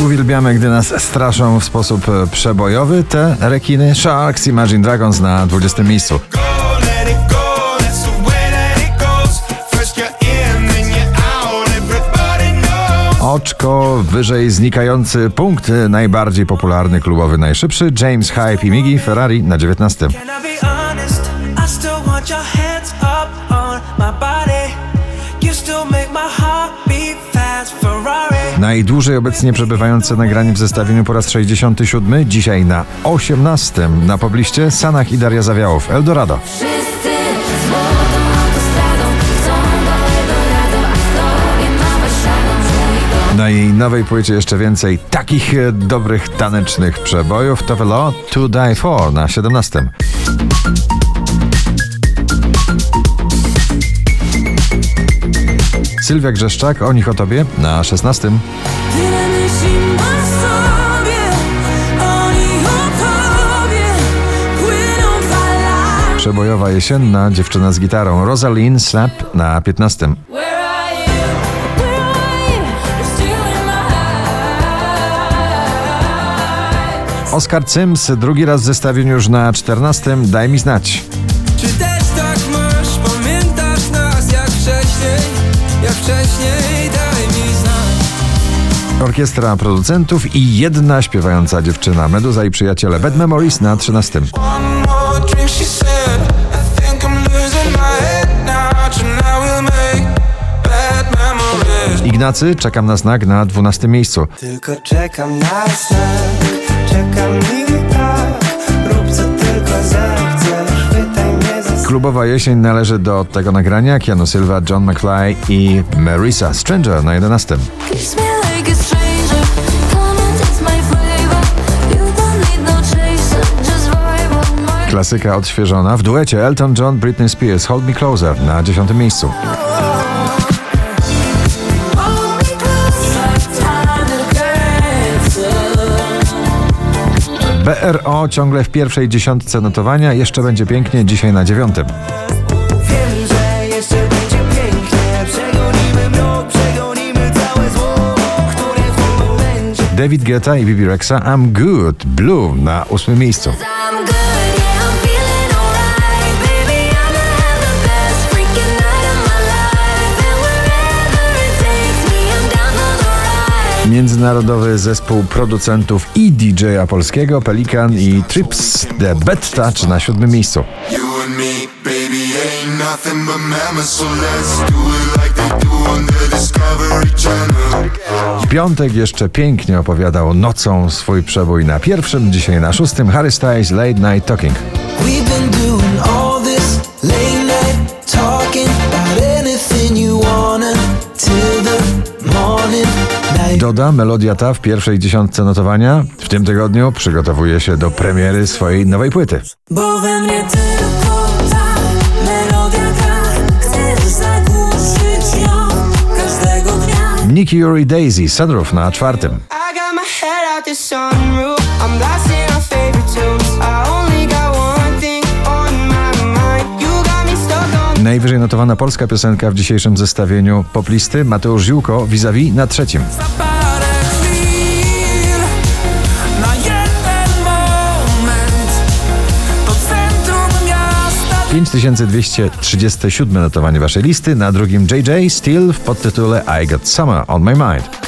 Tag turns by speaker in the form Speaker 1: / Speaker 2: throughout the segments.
Speaker 1: Uwielbiamy, gdy nas straszą w sposób e, przebojowy. Te rekiny Sharks Imagine Dragons na 20 miejscu. Oczko wyżej znikający punkt. e, Najbardziej popularny klubowy najszybszy. James Hype i Migi Ferrari na 19. Najdłużej obecnie przebywające nagranie w zestawieniu po raz 67. Dzisiaj na 18. Na pobliście Sanach i Daria Zawiałow. Eldorado. Na jej nowej płycie jeszcze więcej takich e, dobrych tanecznych przebojów. To Velo To Die For na 17. Sylwia Grzeszczak, o nich o tobie na 16.
Speaker 2: Tyle myśli masz sobie, oni o tobie płyną falami.
Speaker 1: Przebojowa jesienna dziewczyna z gitarą Rosalind Slap na 15.
Speaker 2: Where are you? Where are you? You're still in my eyes.
Speaker 1: Oskar Cyms drugi raz w zestawieniu już na 14. Daj mi znać.
Speaker 3: Wcześniej, daj mi znać.
Speaker 1: Orkiestra producentów i jedna śpiewająca dziewczyna Meduza i przyjaciele Bad Memories na 13.
Speaker 4: One more drink, she said. I think I'm losing my head now. Tonight we'll make bad memories.
Speaker 1: Ignacy, czekam na znak na 12 miejscu.
Speaker 3: Tylko czekam na znak, czekam i tak.
Speaker 1: Klubowa jesień należy do tego nagrania Keanu Silva, John McFly i Marisa Stranger na 11.
Speaker 5: Kiss me like a stranger, come and taste my flavor. You don't need no
Speaker 1: Klasyka odświeżona w duecie Elton John, Britney Spears, Hold Me Closer na 10 miejscu. BRO ciągle w pierwszej dziesiątce notowania, jeszcze będzie pięknie dzisiaj na dziewiątym.
Speaker 3: Wiem, że jeszcze będzie pięknie Przegonimy mrok, przegonimy całe zło Które w tym momencie
Speaker 1: David Guetta i Bibi Rexa I'm Good, Blue na ósmym miejscu. Międzynarodowy zespół producentów i DJ-a polskiego Pelikan i Trips The Bad Touch na siódmym miejscu. W piątek jeszcze pięknie opowiadał nocą swój przebój na pierwszym, dzisiaj na szóstym Harry Styles Late Night Talking. Doda melodia ta w pierwszej dziesiątce notowania. W tym tygodniu przygotowuje się do premiery swojej nowej płyty.
Speaker 2: Bo we mnie tylko ta melodia gra. Chcesz zagłuszyć ją każdego dnia.
Speaker 1: Nicky Yuri Daisy Sunroof na czwartym. Najwyżej notowana polska piosenka w dzisiejszym zestawieniu poplisty Mateusz Ziółko vis-a-vis na trzecim. 5237 notowanie waszej listy, na drugim JJ Steel w podtytule I Got Summer on My Mind.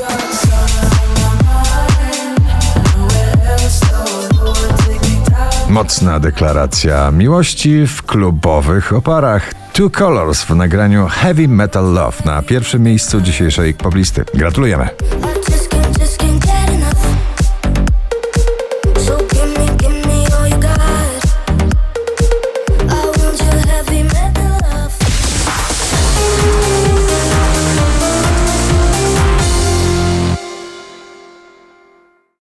Speaker 1: Mocna deklaracja miłości w klubowych oparach. Two Colors w nagraniu Heavy Metal Love na pierwszym miejscu dzisiejszej poblisty. Gratulujemy.